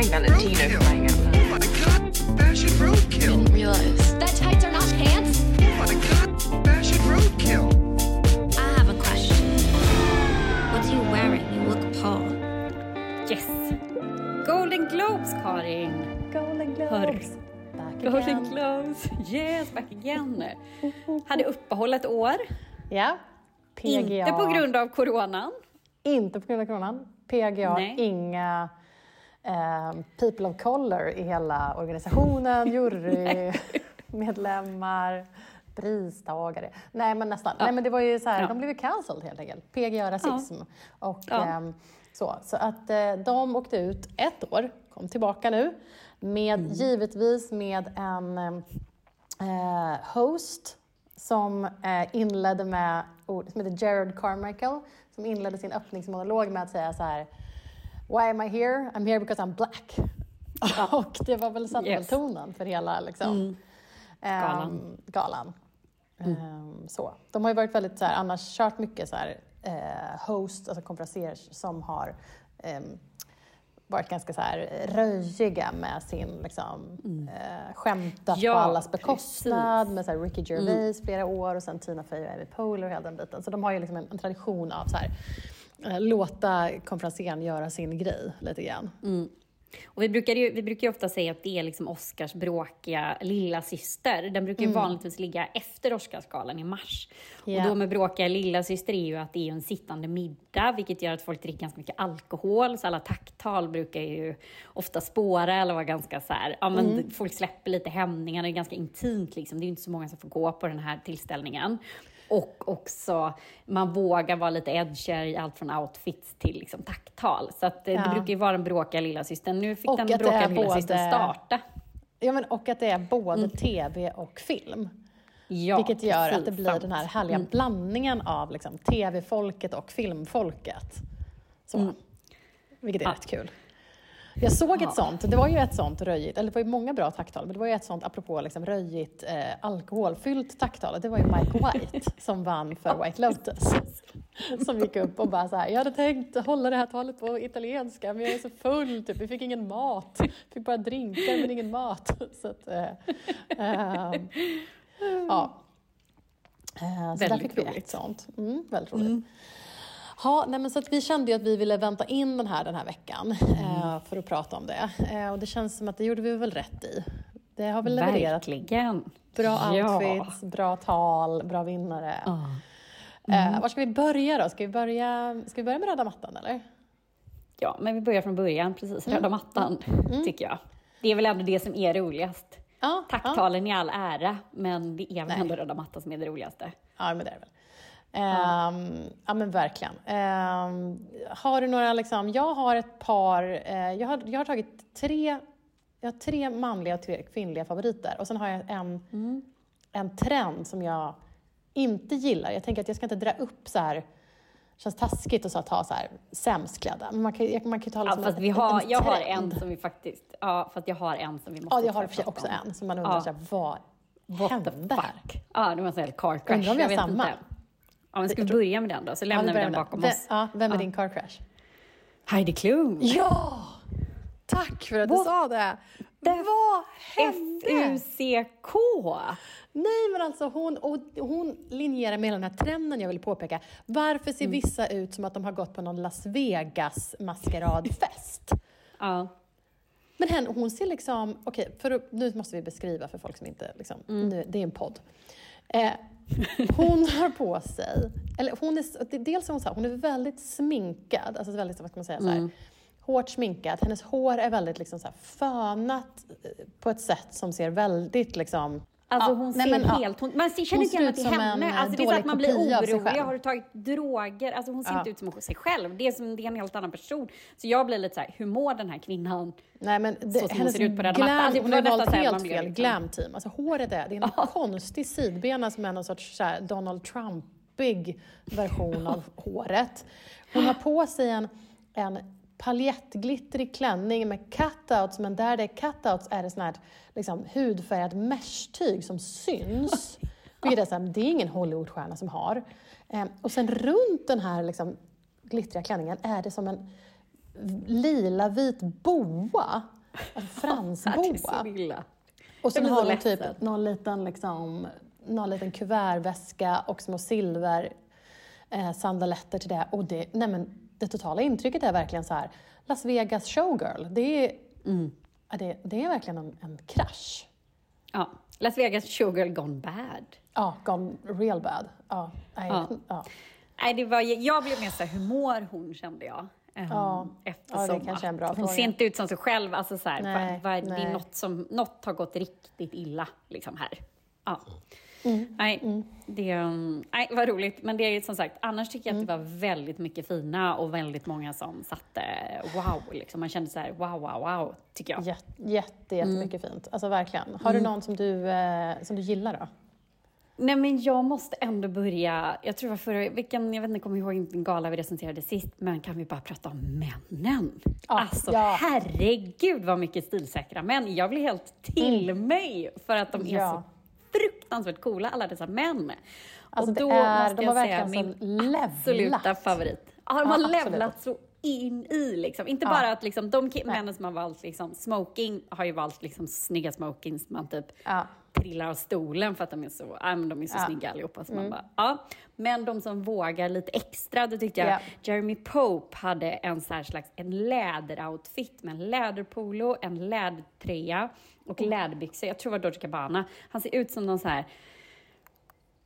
Out loud. Oh my god, fashion roadkill. Didn't realize. That tights are not pants? Oh my god, fashion roadkill. I have a question. What are you wearing? You look Paul. Yes! Golden Globes, Karin! Golden Hör. Globes. Back Golden. Globes, yes, back again! Hade uppehåll ett år. Ja. PGA. Inte på grund av coronan. Inte på grund av coronan. PGA, Nej. inga eh, people of color i hela organisationen, jurymedlemmar, pristagare. Nej men nästan. Nej men det var ju så här, Ja. de blev ju cancelled helt enkelt. PGA rasism. Och, Ja. ehm, så, så att eh, de åkte ut ett år, kom tillbaka nu, med Mm. givetvis med en eh, host som eh, inledde med ord som heter Jared Carmichael, som inledde sin öppningsmonolog med att säga så här Why am I here? I'm here because I'm black. Och det var väl satte Yes. tonen för hela liksom, ehm, Galan. galan. Ehm, så. De har ju varit väldigt så här, annars kört mycket så här, eh, host, alltså konferenciers som har ehm, varit ganska så här röjiga med sin liksom, eh, skämtat Ja, på allas bekostnad precis. med så här Ricky Gervais flera år och sen Tina Fey och Amy Poehler och hela den biten. Så de har ju liksom en, en tradition av så här, eh, låta konferencieren göra sin grej lite grann. Och vi, brukar ju, vi brukar ju ofta säga att det är liksom Oscars bråkiga lilla syster. Den brukar ju vanligtvis ligga efter Oscarsgalan i mars. Ja. Och då med bråkiga lilla syster är ju att det är en sittande middag, vilket gör att folk dricker ganska mycket alkohol. Så alla tacktal brukar ju ofta spåra eller vara ganska så här, ja men folk släpper lite hämningar, det är ganska intimt liksom. Det är ju inte så många som får gå på den här tillställningen. Och också, man vågar vara lite edgigare i allt från outfits till liksom tacktal. Så att, eh, Ja. det brukar ju vara den bråkiga lilla systern. Nu fick Och den bråkiga är lilla både- starta. Ja, men, och att det är både tv och film. Ja, Vilket gör precis, att det blir sant. den här härliga blandningen av liksom, tv-folket och filmfolket. Så. Vilket är Ja. rätt kul. Jag såg Ja. ett sånt, det var ju ett sånt röjigt, eller det var ju många bra tacktal, men det var ju ett sånt apropå liksom röjigt eh, alkoholfyllt tacktal. och Det var ju Mike White som vann för White Lotus. Som gick upp och bara så här, jag hade tänkt hålla det här talet på italienska men jag är så full, typ. vi fick ingen mat. Fick bara drinkar men ingen mat. Så att, eh, ehm, ja. Eh, så där Väldigt fick vi roligt. ett sånt. Mm, väldigt roligt. Ja, nej, men så vi kände att vi ville vänta in den här den här veckan eh, för att prata om det. Eh, och det känns som att det gjorde vi väl rätt i. Det har väl levererat Verkligen. bra Ja. outfits, bra tal, bra vinnare. Ja. Eh, var ska vi börja då? Ska vi börja, ska vi börja med röda mattan eller? ja, men vi börjar från början, precis. Mm. Röda mattan, tycker jag. Det är väl ändå det som är roligast. Ja, ja. Tacktalen i all ära, men det är väl Nej. ändå röda mattan som är det roligaste. Ja, men det är det väl. Ehm, ja, men verkligen. Ehm, har du några, liksom, jag har ett par, eh, jag, har, jag har tagit tre, jag har tre manliga och tre kvinnliga favoriter och sen har jag en, en trend som jag inte gillar. Jag tänker att jag ska inte dra upp så här, känns taskigt att så ha så här sämst klädda, men man kan, man kan ju ta Ja, liksom fast en, vi har, en jag har en som vi faktiskt, ja, fast jag har en som vi måste Ja, jag har också om. en, så man undrar Ja. så här, vad What the hände här? fuck? Ja, det var en sån här car crash. Undrar om vi har samma? inte. Ja, men ska vi börja med den då? Så Ja, lämnar vi börjar den bakom oss. Ja, vem är Ja. din car crash? Heidi Klum! Ja! Tack för att du What sa det! the Vad hände? FUCK! Nej, men alltså hon, och hon linjerar med den här trenden jag vill påpeka. Varför ser vissa ut som att de har gått på någon Las Vegas maskeradfest? Ja. Men hen, hon ser liksom, okej, för att- nu måste vi beskriva för folk som inte, liksom, nu, det är en podd. Eh, hon har på sig, eller hon är, dels är hon så här, hon är väldigt sminkad, alltså väldigt, vad ska man säga, så här, hårt sminkad. Hennes hår är väldigt liksom så här, fönat eh, på ett sätt som ser väldigt liksom, Alltså Ja, hon nej, ser men, ja. helt... Hon, man ser- känner inte igen att det är henne. en, Alltså, det är så att man blir orolig. Har du tagit droger? Alltså, hon ser Ja. inte ut som sig själv. Det är, som, det är en helt annan person. Så jag blir lite så här, hur mår den här kvinnan? Nej men det, som hon ser ut på Röda mattan. Alltså, hon har valt så helt fel liksom- glam team. Alltså håret är, det är en konstig sidbena som är någon sorts så här, Donald Trumpig version av håret. Hon har på sig en, en paljettglittrig klänning med cutouts, men där det är cutouts är det sån här liksom, hudfärgad mesh-tyg som syns. Vilket är, så här, det är ingen Hollywoodstjärna som har. Eh, och sen runt den här liksom, glittriga klänningen är det som en lila vit boa. En fransboa. Det är så illa. Och sen har de typ någon liten, liksom, någon liten kuvertväska och små silver eh, sandaletter till det. Och det, nej men, det totala intrycket är verkligen så här, Las Vegas showgirl. Det är, Mm. det, det är verkligen en, en krasch. Ja. Las Vegas showgirl gone bad. Ja, gone real bad. Ja, nej, Ja. ja. Nej, det var, jag blev mer så här, hur mår hon kände jag. Ehm, Ja. Eftersom Ja, hon fråga. ser inte ut som sig själv. Alltså så här, Nej, vad- vad- det är något, som, något har gått riktigt illa liksom här. Ja. Mm, Nej, det um, nej, vad roligt. Men det är ju som sagt, annars tycker jag Mm. att det var väldigt mycket fina och väldigt många som satte wow. Liksom. Man kände så här, wow, wow, wow, tycker jag. Jätte, jätte, jättemycket Mm. fint. Alltså verkligen. Har du någon som du, eh, som du gillar då? Nej men jag måste ändå börja, jag tror det var förra vilken, jag vet inte, jag kommer ihåg vilken gala vi recenserade sist, men kan vi bara prata om männen? Ja, alltså ja. herregud vad mycket stilsäkra män. Jag blir helt till mig för att de är Mm. Ja. så fruktansvärt coola alla dessa män. Alltså, och det då är- måste jag säga min levlat. absoluta favorit. Ja, de har Ja, levlat så in i liksom. Inte Ja. bara att liksom, de männen som har valt liksom, smoking har ju valt liksom snygga smokings man typ Ja. trillar av stolen för att de är så, men de är så Ja. snygga allihopa. Så man bara, ja. Men de som vågar lite extra, då tyckte jag Ja. Jeremy Pope hade en så slags en läderoutfit med en läderpolo, en lädertröja och läderbyxor. Jag tror det var Dolce Gabbana. Han ser ut som någon så här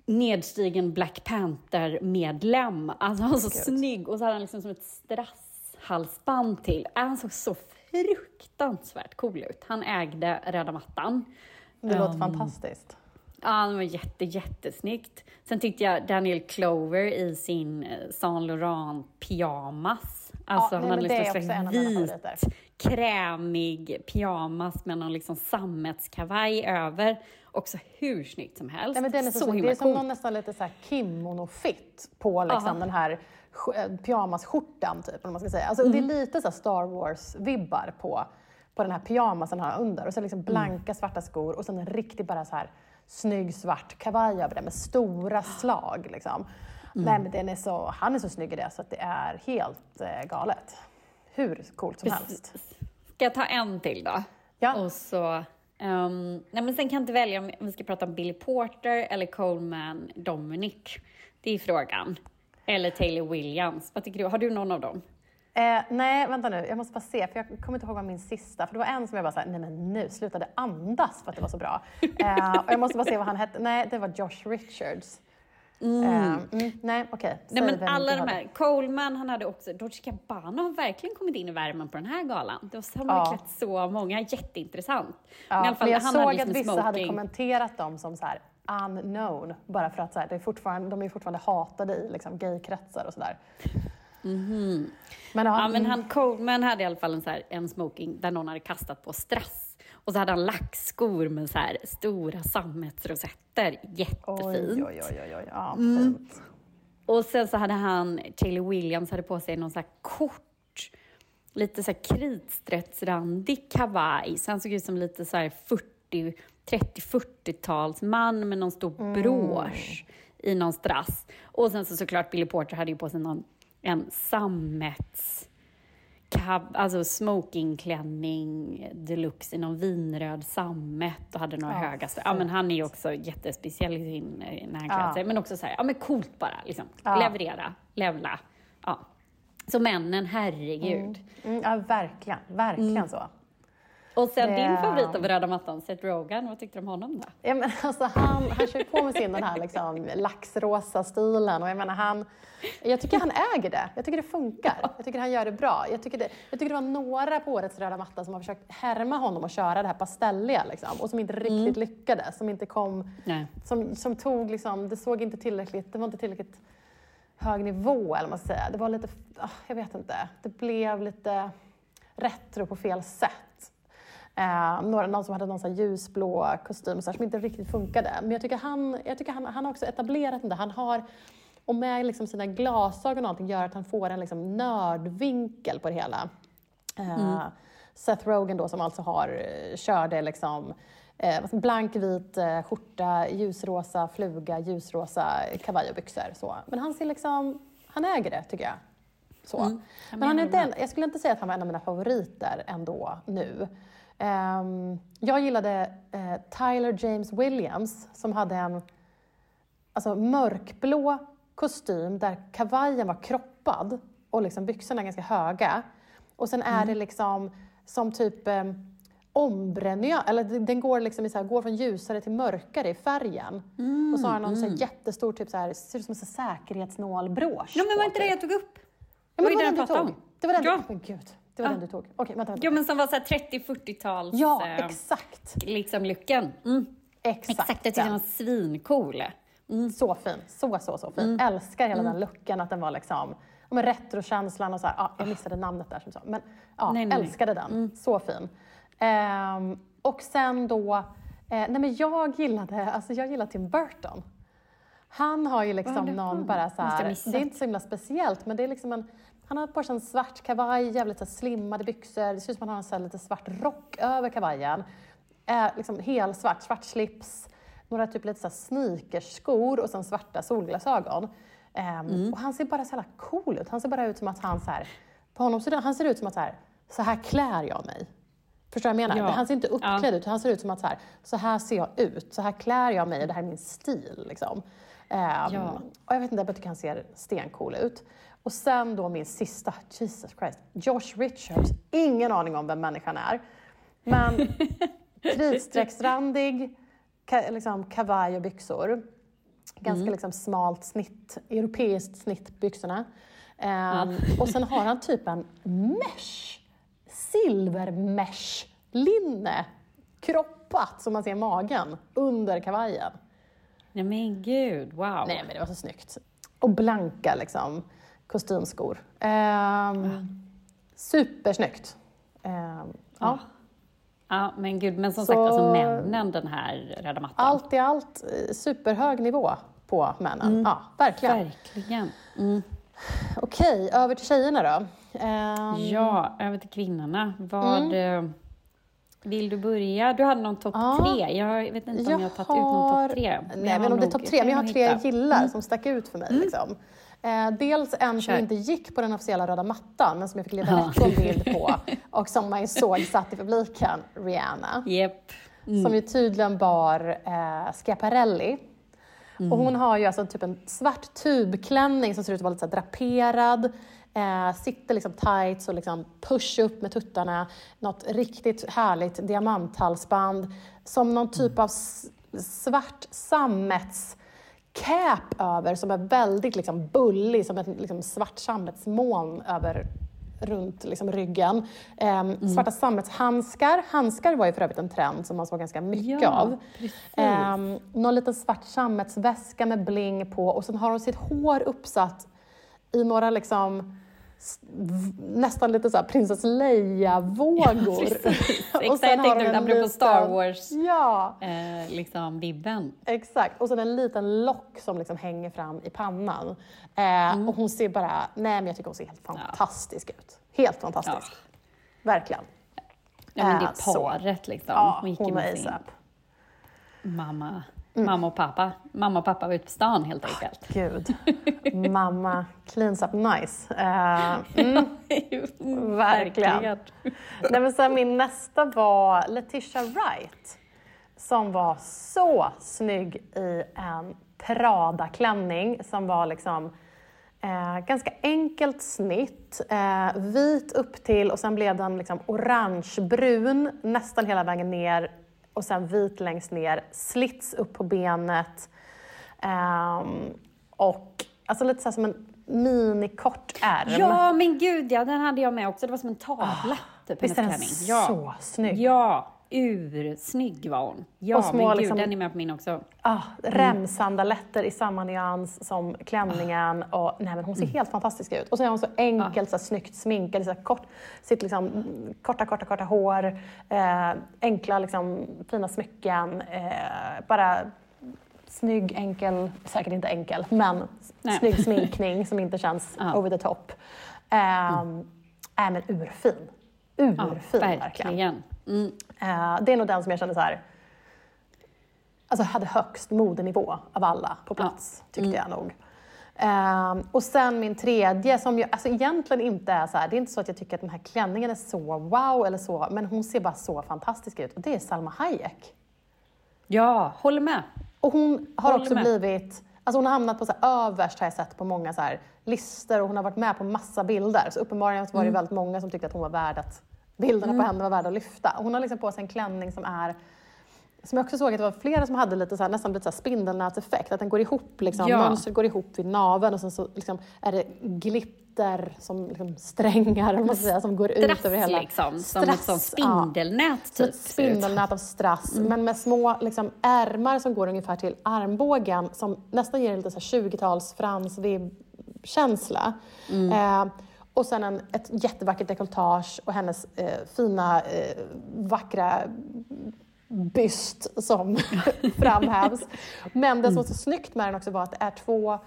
nedstigen Black Panther-medlem. Alltså han var så snygg och så hade han liksom som ett strasshalsband till. Han såg så fruktansvärt cool ut. Han ägde röda mattan. Det låter Um, fantastiskt. Ja, det var jätte, jättesnyggt. Sen tyckte jag Daniel Clover i sin eh, Saint Laurent pyjamas. Alltså nej, han hade liksom en vit. Krämig pyjamas med någon liksom sammetskavaj över. Också hur snyggt som helst. Nej, men den är så, så himla det är som någon nästan lite så här kimono-fit på liksom Aha. den här eh, pyjamasskjortan, typ, vad man ska säga. Alltså, Det är Mm. lite så Star Wars-vibbar på, på den här pyjamasen han har under. Och så liksom blanka Mm. svarta skor och sen en riktigt bara så här snygg svart kavaj över det med stora slag. Liksom. Mm. Nej, men den är så, han är så snygg i det så att det är helt eh, galet. Hur coolt som helst. Ska jag ta en till då? Ja. Och så... ehm, nej men sen kan jag inte välja om vi ska prata om Billy Porter eller Coleman Dominic. Det är frågan. Eller Taylor Williams. Vad tycker du? Har du någon av dem? Eh, nej, vänta nu. Jag måste bara se, för jag kommer inte ihåg vad min sista... För det var en som jag bara såhär, nej men nu slutade andas för att det var så bra. Eh, och jag måste bara se vad han hette. Nej, det var Josh Richards. Eh, mm, nej, okej. Nej, Säg men alla de här. Coleman, han hade också... Dolce Gabbana har verkligen kommit in i värmen på den här galan. Det var så, han har Ja. klätt så många, jätteintressant. Ja, Men i alla fall, men jag han såg hade att vissa smoking. hade kommenterat dem som så här unknown. Bara för att så här, det är fortfarande, de är fortfarande hatade i liksom, gaykretsar och sådär. Men, ja. Ja, men mm, han Coleman hade i alla fall en, så här, en smoking där någon hade kastat på strass. Och så hade han lackskor med så här stora sammetsrosetter. Jättefint. oj, oj, oj, oj. Ja, Mm. fint. Och sen så hade han, Taylor Williams hade på sig någon så här kort, lite så här kritstrecksrandig kavaj. Så han såg ut som lite så här 40, 30-40-talsman med någon stor Mm. brosch i någon strass. Och sen så såklart Billy Porter hade ju på sig någon, en sammets alltså smokingklänning deluxe i någon vinröd sammet och hade några Ja, höga strä- Ja men han är ju också jättespeciell i sin, när han klär Ja. sig. Men också så här, ja men coolt bara liksom. Ja. Leverera, levla. Ja. Så männen, herregud. Mm, ja, verkligen. Verkligen Mm. så. Och sen Det- din favorit av röda mattan, Seth Rogen, vad tyckte du om honom då? Ja, men alltså han, han kör på med sin den här liksom, laxrosa stilen och jag menar han, jag tycker han äger det. Jag tycker det funkar. Jag tycker han gör det bra. Jag tycker det, jag tycker det var några på årets röda matta som har försökt härma honom och köra det här pastelliga liksom, och som inte riktigt lyckades. Som inte kom, Nej. som, som tog liksom, det såg inte tillräckligt, det var inte tillräckligt hög nivå eller vad man ska säga. Det var lite, ah, jag vet inte, det blev lite retro på fel sätt. Eh, några, någon som hade någon så här ljusblå kostym så här, som inte riktigt funkade. Men jag tycker han, jag tycker han, han har också etablerat det. Han har, och med liksom sina glasögon och allting gör att han får en liksom nördvinkel på det hela. Eh, Seth Rogen då som alltså har, eh, körde liksom eh, blank vit eh, skjorta, ljusrosa fluga, ljusrosa kavaj och byxor. Så. Men han ser liksom, han äger det tycker jag. Så. Mm. Men han är inte jag skulle inte säga att han var en av mina favoriter ändå nu. Ehm, jag gillade eh, Tyler James Williams som hade en alltså, mörkblå kostym där kavajen var kroppad och liksom byxorna ganska höga. Och sen är det liksom som typ eh, ombre eller den- går, liksom i så här, går från ljusare till mörkare i färgen. och så har han någon så här jättestor, typ så här, ser ut som en så säkerhetsnålbrås. Ja, men var inte det typ. jag tog upp? Ja, men det var den du tog. om. Det var den Ja. du, men gud, det var Ja. den du tog. Okej, vänta, vänta. Ja, men som var så här 30-40-tals... Ja, eh, exakt. liksom lycken. Mm. Exakt, Exakt, jag tyckte den. var svincool. Så fin. Så, så, så fin. Älskar hela den looken, att den var liksom men retrokänslan och så här, ja, jag missade namnet där som sa. Men ja, Nej, nej, nej. älskade den. Så fin. Ehm, och sen då, eh, nej men jag gillade, alltså jag gillar Tim Burton. Han har ju liksom någon bara så här, det är inte så himla speciellt men det är liksom en, han har på sig en svart kavaj, jävligt så slimmade byxor, det ser ut som att han har en så lite svart rock över kavajen. Eh, liksom helsvart, svart slips, några typ lite så sneakerskor och sen svarta solglasögon. Ehm, Mm. Och han ser bara så jävla cool ut. Han ser bara ut som att han så här, på honom ser han ser ut som att så här, så här klär jag mig. Förstår du vad jag menar? Ja. Han ser inte uppklädd Ja. ut, han ser ut som att så här, så här ser jag ut, så här klär jag mig och det här är min stil. Liksom. Ehm, Ja. Och jag vet inte, jag tycker han ser stencool ut. Och sen då min sista, Jesus Christ, Josh Richards. Ingen aning om vem människan är. Men kritstrecksrandig, ka, liksom, kavaj och byxor. Ganska Mm. liksom smalt snitt, europeiskt snitt byxorna. Ehm, Och sen har han typ en mesh, silvermesh linne, kroppat så man ser magen under kavajen. Nej men gud, wow. Nej men det var så snyggt. Och blanka liksom, kostymskor. Ehm, Supersnyggt. Ehm, ja. Ja, men gud, men som Så- sagt, alltså männen den här röda mattan. Allt i allt, eh, superhög nivå på männen. Ja, verkligen. Verkligen. Mm. Okej, över till tjejerna då. Ehm, Ja, över till kvinnorna. Vad... eh, Vill du börja? Du hade någon topp Ja. tre. Jag vet inte om jag har tagit ut någon topp tre. Nej, men om det är topp tre, men jag har tre jag gillar som stack ut för mig. Liksom. Eh, dels en som Kör. inte gick på den officiella röda mattan, men som jag fick leta Ja. en bild på och som man såg satt i publiken, Rihanna. Japp. Som ju tydligen bar eh, Schiaparelli. Och hon har ju alltså typ en svart tubklänning som ser ut att vara lite draperad. Eh, sitter liksom tight och liksom push upp med tuttarna. Något riktigt härligt diamanthalsband. Som någon typ av s- svart sammetscap över som är väldigt liksom bullig, som ett liksom svart sammetsmoln över runt liksom ryggen. Ehm, Svarta sammetshandskar. Handskar var ju för övrigt en trend som man såg ganska mycket Ja, av. Ehm, någon liten svart sammetsväska med bling på och sen har hon sitt hår uppsatt i några liksom nästan lite så prinsess Leia-vågor. Och Exakt, jag tänkte apropå liten- Star Wars, Ja, eh, liksom exakt. Och sen en liten lock som liksom hänger fram i pannan. Eh, Mm. Och hon ser bara, nej men jag tycker hon ser helt fantastisk ut. Helt fantastisk. Verkligen. Ja, men det Eh, är så. paret liksom. Ja, Hon gick hon med sin mamma, Mm. mamma och pappa. Mamma och pappa var ute på stan helt enkelt. Gud. Mamma cleans up nice. Eh, mm. Verkligen. Nej, men sen min nästa var Letitia Wright som var så snygg i en Prada-klänning som var liksom eh, ganska enkelt snitt, eh, vit upp till och sen blev den liksom orangebrun nästan hela vägen ner och sen vit längst ner, slits upp på benet ehm, och alltså lite så som en minikort ärm. Ja, men gud ja, den hade jag med också. Det var som en tavla. typ, Ah, Visst är den klänning. Ja. så snygg? Ja, ursnygg var hon. Ja, Och små, men gud, liksom- den är med på min också. Ah, remsandaletter i samma nyans som klänningen. Ah. Och, nej, men hon Mm. ser helt fantastisk ut. Och så är hon så enkelt, så här, snyggt sminkad, så här, kort, sitt liksom, mm, korta, korta, korta hår, eh, enkla, liksom, fina smycken. Eh, bara snygg, enkel, säkert inte enkel, men Nej. snygg sminkning som inte känns Ja. over the top. Eh, äh, men urfin. Ja, Urfin verkligen. verkligen. Mm. Eh, det är nog den som jag kände så här, alltså hade högst modenivå av alla på plats, tyckte jag nog. Ehm, och sen min tredje som ju alltså egentligen inte är så här, det är inte så att jag tycker att den här klänningen är så wow eller så, men hon ser bara så fantastisk ut och det är Salma Hayek. Ja, håller med. Och hon har Håller också med. blivit, alltså hon har hamnat på så här överst har jag sett på många så här listor och hon har varit med på massa bilder. Så uppenbarligen var det Mm. väldigt många som tyckte att hon var värd att, bilderna på henne var värda att lyfta. Hon har liksom på sig en klänning som är som jag också såg att det var flera som hade lite så här, nästan lite spindelnätseffekt, att den går ihop, liksom, Ja. mönstret går ihop vid naveln och sen så liksom är det glitter som liksom strängar, man säga, som går ut Strass över hela... liksom, som ett sånt Strass, ja. spindelnät Som typ. ett ser det ut. spindelnät av strass, men med små liksom, ärmar som går ungefär till armbågen som nästan ger en lite så här 20-tals fransvibb-känsla. Eh, och sen en, ett jättevackert dekolletage och hennes eh, fina, eh, vackra byst som framhävs. Men det som var så snyggt med den också var att det är två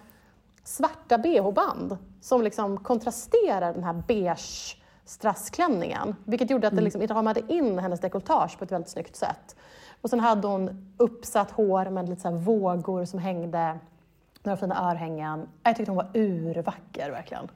svarta bh-band som liksom kontrasterar den här beige strassklänningen. Vilket gjorde att det liksom ramade in hennes dekolletage på ett väldigt snyggt sätt. Och sen hade hon uppsatt hår med lite så vågor som hängde, några fina örhängen. Jag tyckte hon var urvacker verkligen.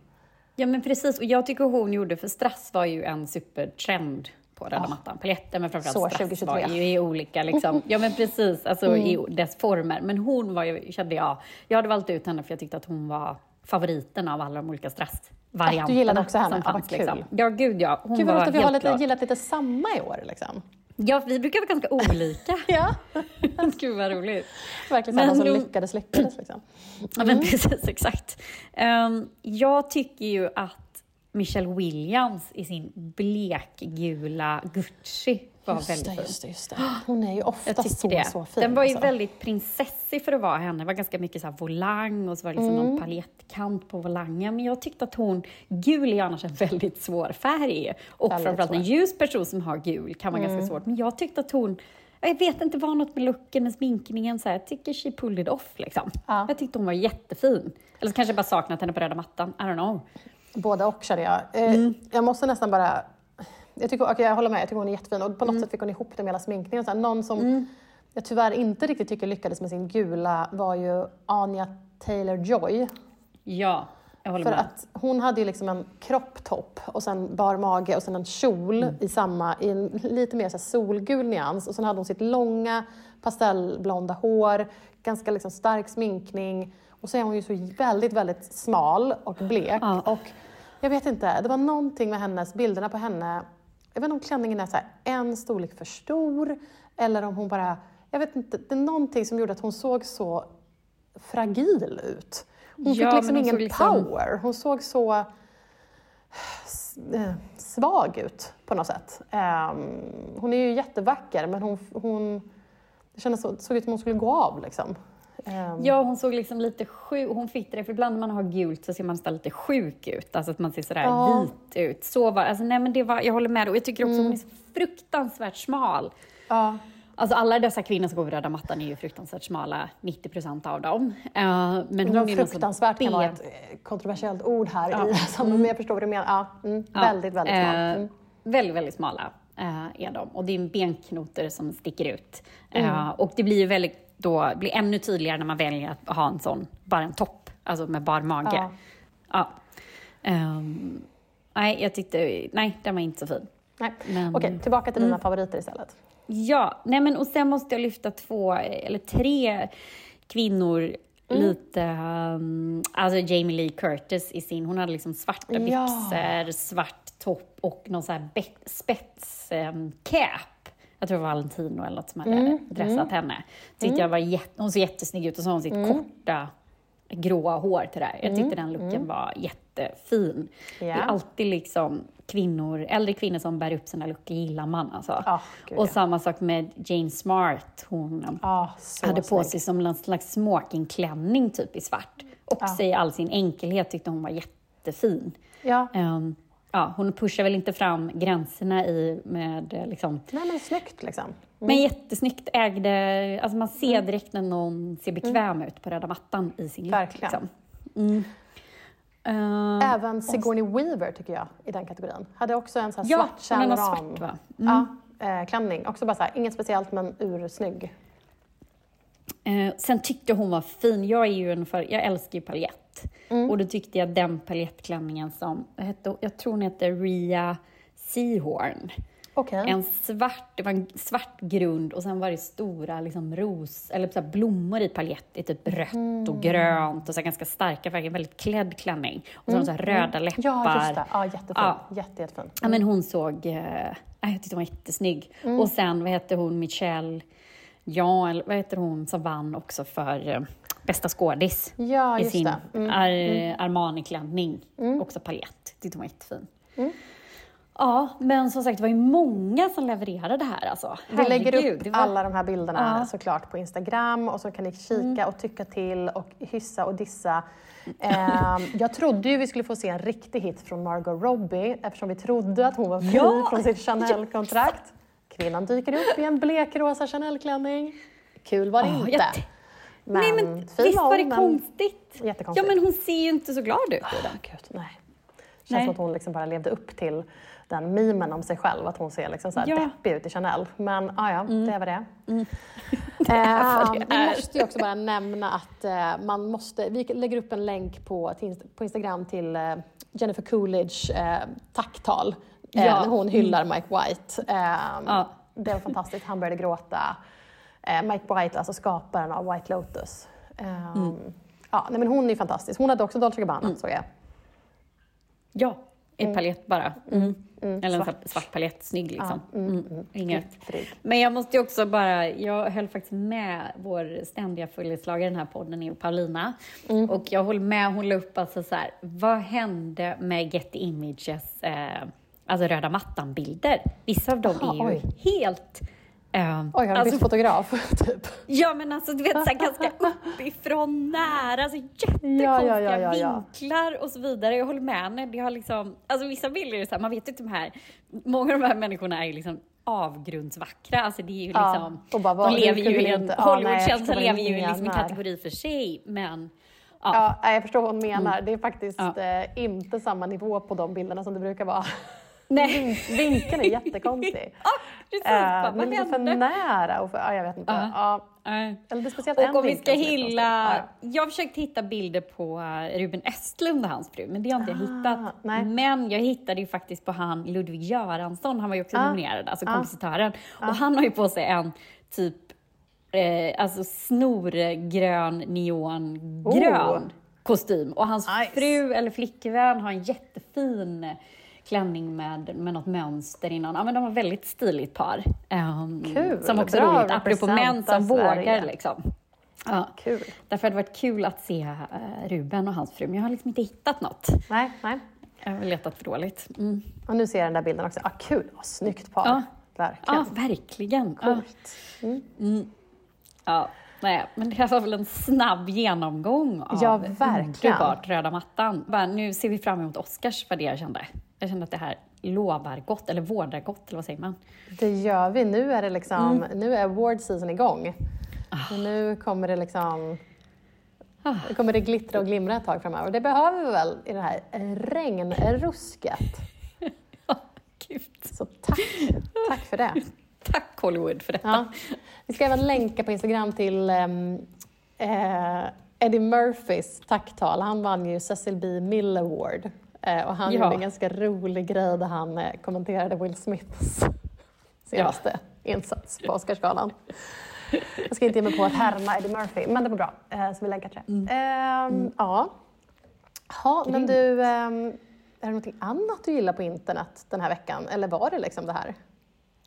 Ja men precis, och jag tycker hon gjorde, för strass var ju en supertrend på röda Ja. mattan. Paljetter men framförallt Så, strass 2023. var ju i olika, liksom, ja men precis, alltså i dess former. Men hon var ju, kände jag, jag hade valt ut henne för jag tyckte att hon var favoriten av alla de olika strassvarianterna. Du gillade också henne? som Ja, fanns, vad kul. liksom. Ja gud ja, hon Gud vad var att vi har lite, gillat lite samma i år. Liksom. Ja, vi brukar vara ganska olika. Ja, Gud vad roligt. verkligen Men samma som de- lyckades lyckades. Liksom. Ja, men precis, exakt. Ehm, jag tycker ju att Michelle Williams i sin blekgula Gucci var Just väldigt det, just det, just det. Hon är ju ofta så, det. så fin. Den var ju alltså. väldigt prinsessig för att vara henne. Det var ganska mycket så här volang och så var det liksom Mm. någon paljettkant på volangen. Men jag tyckte att hon, gul är annars en väldigt svår färg. Och Väldigt framförallt en svår. ljus person som har gul kan vara ganska svårt. Men jag tyckte att hon, jag vet inte, var något med looken, med sminkningen, så här, jag tycker she pulled it off liksom. Ja. Jag tyckte hon var jättefin. Eller så kanske jag bara saknat henne på röda mattan, I don't know. Båda och känner jag. Eh, Mm. Jag måste nästan bara... Jag, tycker, okej, jag håller med, jag tycker hon är jättefin. Och på Mm. något sätt fick hon ihop det med hela sminkningen. Så här, någon som jag tyvärr inte riktigt tycker lyckades med sin gula var ju Anya Taylor-Joy. Ja, jag håller För med. att hon hade ju liksom en kropptopp och sen bar mage och sen en kjol Mm. i samma, i en lite mer så solgul nyans. Och sen hade hon sitt långa pastellblonda hår, ganska liksom stark sminkning. Och så är hon ju så väldigt, väldigt smal och blek. Ja. Och jag vet inte, det var någonting med hennes, bilderna på henne. Jag vet inte om klänningen är så en storlek för stor eller om hon bara, jag vet inte, det är någonting som gjorde att hon såg så fragil ut. Hon Ja, fick liksom hon ingen liksom- power. Hon såg så eh, svag ut på något sätt. Ehm, hon är ju jättevacker men hon, hon det kändes så, såg ut som hon skulle gå av liksom. Ehm, Ja, hon såg liksom lite sjuk Hon fick det, för ibland när man har gult så ser man nästan lite sjuk ut. Alltså att man ser sådär Ja. vit ut. Så var, alltså, nej, men det var, jag håller med. Och jag tycker också Mm. hon är så fruktansvärt smal. ja. Alltså alla dessa kvinnor som går på röda mattan är ju fruktansvärt smala, 90 procent av dem. Eh, men hon Undrar om är fruktansvärt kan vara ett eh, kontroversiellt ord här Ja. i sammanhanget, men jag förstår vad du menar. Ja, mm, Ja, väldigt, väldigt smal. eh, Mm. Väldigt, väldigt smala eh, är de. Och det är en benknotor som sticker ut. Eh, Mm. och det blir ju väldigt, då, blir ännu tydligare när man väljer att ha en sån, bara en topp, alltså med bar mage. Ja. Ja. Ehm, nej, jag tyckte, nej, den var inte så fin. Nej. Men- Okej, tillbaka till dina favoriter istället. Ja, nej men och sen måste jag lyfta två, eller tre kvinnor lite, um, alltså Jamie Lee Curtis i sin, hon hade liksom svarta Ja. byxor, svart topp och någon sån här spets um, cap. Jag tror det var Valentino eller något som hade dressat henne. Tyckte jag var jätte, hon såg jättesnygg ut och så har hon sitt korta gråa hår till det här. Jag tyckte den looken var jättefin. Det Ja. är alltid liksom kvinnor, äldre kvinnor som bär upp sina lookar gillar man alltså. Ja, gud, och ja. samma sak med Jane Smart. Hon så hade på sig som en slags smokingklänning typ i svart. Och sig i all sin enkelhet tyckte hon var jättefin. Ja. Ehm, ja, hon pushar väl inte fram gränserna i med eh, liksom Nej, men snyggt liksom. men jättesnyggt ägde, alltså man ser direkt när någon ser bekväm ut på röda mattan i sin look. Liksom. Mm. Ehm, Även Sigourney Weaver tycker jag i den kategorin. Hade också en sån här ja, svart någon kärnram. svart va? Ja, eh, klänning. Också bara så här, inget speciellt men ursnygg. Eh, sen tyckte hon var fin. Jag är ju en för, jag älskar ju paljett. Och då tyckte jag den paljettklänningen som, hette, jag tror hon hette Ria Seahorn. Okej. En svart, det var en svart grund och sen var det stora liksom ros, eller så blommor i paljett i typ rött och grönt och så ganska starka färger, en väldigt klädd klänning. Och så, mm. så här röda läppar. Ja, just det. Ja, jättefin. Ja. Jätte, jättefin. Ja, men hon såg, eh, jag tyckte hon var jättesnygg. Och sen, vad hette hon, Michelle, ja, eller vad heter hon som vann också för eh, bästa skådis Ja, i sin. Mm. Ar- Armani-klänning, också paljett. Tyckte hon var jättefin. Ja, men som sagt, det var ju många som levererade det här alltså. Vi lägger upp var- alla de här bilderna Ja. såklart på Instagram och så kan ni kika och tycka till och hyssa och dissa. Ehm, jag trodde ju vi skulle få se en riktig hit från Margot Robbie eftersom vi trodde att hon var fri Ja, från sitt Chanel-kontrakt. Kvinnan dyker upp i en blekrosa Chanel-klänning. Kul var det Ja, inte. Men, Nej men visst var det men- konstigt? Jättekonstigt. Ja men hon ser ju inte så glad ut i den. Gud, nej. Känns Nej. som att hon liksom bara levde upp till den memen om sig själv, att hon ser liksom så här Ja. deppig ut i Chanel. Men ah, ja, det är vad det är. är vad Eh, det vi är. måste ju också bara nämna att eh, man måste, vi lägger upp en länk på, på Instagram till eh, Jennifer Coolidge eh, tacktal eh, Ja. när hon hyllar Mike White. Eh, Ja. Det var fantastiskt, han började gråta. Eh, Mike White, alltså skaparen av White Lotus. Eh, Mm. ja, nej, men hon är fantastisk. Hon hade också Dolce Gabbana, såg jag. Ja, i paljett bara. Mm. Eller en svart. svart, paljett, snygg liksom. Ja, mm, Mm. Inget. Trygg. Men jag måste ju också bara, jag höll faktiskt med vår ständiga följeslagare i den här podden, Eva Paulina. Mm. Och jag håller med, hon la upp alltså så här, vad hände med Getty Images, eh, alltså röda mattan-bilder? Vissa av dem Jaha, är ju oj. helt... Eh, Oj, har du alltså, fotograf? typ. Ja men alltså du vet så här, ganska uppifrån nära, alltså jättekonstiga Ja, ja, ja, ja, ja. vinklar och så vidare. Jag håller med henne. Det har liksom, alltså vissa bilder är så här, man vet ju inte de här, många av de här människorna är ju liksom avgrundsvackra. Alltså det är ju Ja, liksom, och bara, de lever ju i en, inte- ja, nej, jag Hollywoodkänsla förstår vad lever ju liksom i en menar. kategori för sig. Men ja, Ja, jag förstår vad hon menar. Det är faktiskt Ja. eh, inte samma nivå på de bilderna som det brukar vara. nej. Vink- Vinkeln är jättekonstig. Precis. Men vad lite för hände? nära. Och för, ja, jag vet inte. Ja. Eller det är speciellt Och om vi ska hylla... Ja, Jag har försökt hitta bilder på eh, Ruben Östlund och hans fru, men det har inte jag hittat. Ah, nej. Men jag hittade ju faktiskt på han Ludvig Göransson, han var ju också Ah, nominerad, alltså ah, kompositören. Och han har ju på sig en typ eh, alltså snorgrön, neongrön Oh. kostym. Och hans Nice. fru eller flickvän har en jättefin klänning med, med något mönster innan. Ja, men de var väldigt stiligt par. Ehm, Kul, Som också bra roligt, apropå män som vågar liksom. Ja. Kul. Därför hade det varit kul att se eh, Ruben och hans fru, men jag har liksom inte hittat något. Nej, nej. Jag har letat för dåligt. Mm. Och nu ser jag den där bilden också. Ah, kul, vad snyggt par. Ja. Verkligen. Ja, verkligen. Ja. Coolt. Ja, nej, men det här var väl en snabb genomgång av Ja, verkligen. underbart röda mattan. Bara, nu ser vi fram emot Oscars, vad det jag kände. Jag kände att det här lovar gott, eller vårdar gott, eller vad säger man? Det gör vi. Nu är det liksom, Mm. nu är award season igång. Och nu kommer det liksom Ah. nu kommer det glittra och glimra ett tag framöver. Det behöver vi väl i det här regnrusket. Gud. Så tack, tack för det. Tack Hollywood för detta. Ja. Vi ska även länka på Instagram till ehm, eh, Eddie Murphys tacktal. Han vann ju Cecil B. Mill Award. Eh, och han Ja. gjorde en ganska rolig grej där han eh, kommenterade Will Smiths senaste insats på Oscarsgalan. Jag ska inte ge mig på att härma Eddie Murphy, men det var bra. Eh, så vi länkar till det. Ehm, Ja. Ha, men du, ehm, är det någonting annat du gillar på internet den här veckan? Eller var det liksom det här?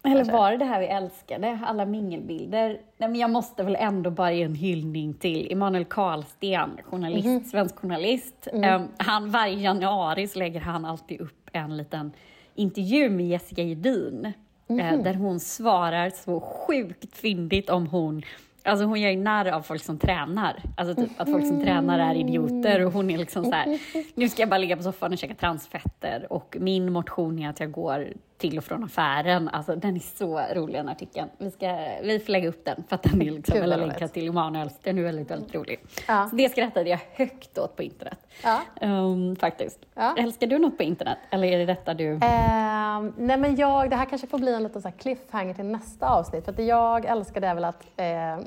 Eller var det det här vi älskade, alla mingelbilder? Nej, men jag måste väl ändå bara ge en hyllning till Emanuel Karlsten, journalist, Mhm. svensk journalist. Mm. Um, han, varje januari så lägger han alltid upp en liten intervju med Jessica Jedin, Mhm. eh, där hon svarar så sjukt fyndigt om hon Alltså hon gör ju narr av folk som tränar. Alltså typ att folk som tränar är idioter och hon är liksom så här, nu ska jag bara ligga på soffan och käka transfetter och min motion är att jag går till och från affären. Alltså den är så rolig den artikeln. Vi, ska, vi får lägga upp den för att den är liksom, eller roligt. länka till Emanuels, den är väldigt, väldigt rolig. Ja. Så det skrattade jag högt åt på internet. Ja. Ehm, faktiskt. Ja. Älskar du något på internet? Eller är det detta du... Ehm, nej men jag, det här kanske får bli en liten så cliffhanger till nästa avsnitt. För att det jag älskar det är väl att eh,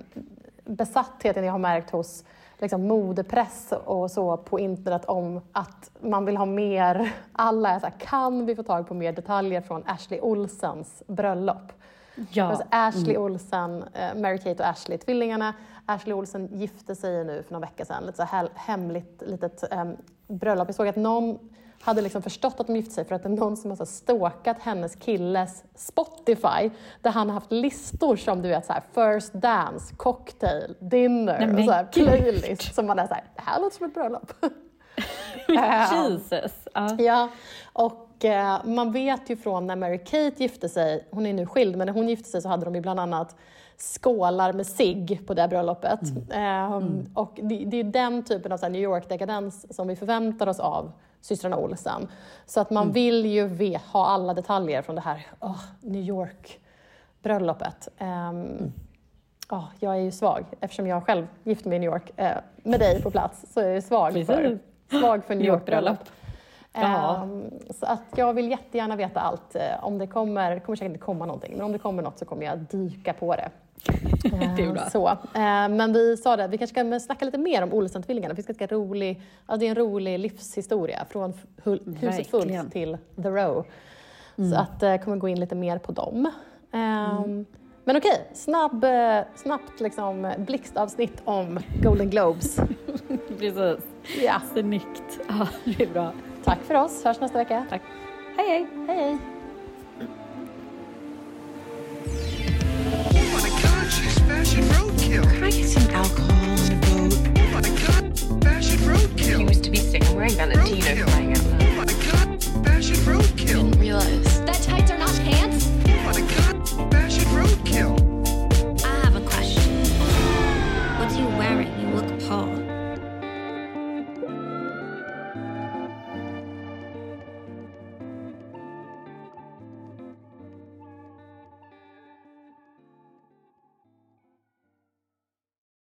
besattheten jag har märkt hos liksom, modepress och så på internet om att man vill ha mer. Alla är så här, kan vi få tag på mer detaljer från Ashley Olsens bröllop? Ja. Alltså Ashley Olsen, eh, Mary-Kate och Ashley, tvillingarna. Ashley Olsen gifte sig nu för någon vecka sedan, lite så här hemligt litet um, bröllop. Jag såg att någon hade liksom förstått att de gifte sig för att det är någon som har stalkat hennes killes Spotify där han har haft listor som du vet så här first dance, cocktail, dinner Nej, men och så här playlist som man är så här, det här låter som ett bröllop. Ehm, Jesus. Ja. Ja, och eh, man vet ju från när Mary-Kate gifte sig, hon är nu skild, men när hon gifte sig så hade de ju bland annat skålar med sig på det bröllopet. Ehm, Och det, det är den typen av så New York-dekadens som vi förväntar oss av systrarna Olsen. Så att man vill ju ha alla detaljer från det här åh, New York-bröllopet. Ehm, ja, jag är ju svag eftersom jag själv gifte mig i New York eh, med dig på plats. Så är jag svag för, svag för New York-bröllop. Ehm, så att jag vill jättegärna veta allt. Eh, Om det kommer, kommer säkert inte komma någonting, men om det kommer något så kommer jag dyka på det. Det är bra. Ehm, Så. Ehm, Men vi sa det, vi kanske ska snacka lite mer om Olsen-tvillingarna. Det finns rolig, alltså det är en rolig livshistoria från huset fullt till The Row. Så att jag kommer gå in lite mer på dem. Ehm, Men okej, snabb, eh, snabbt liksom blixtavsnitt om Golden Globes. Precis. Ja, Snyggt. Ja, det är bra. tack för oss, hörs nästa vecka. Tack. Hej, hej. Hej hej! to be sick. I'm wearing Valentino Oh my god, fashion roadkill. Didn't realize.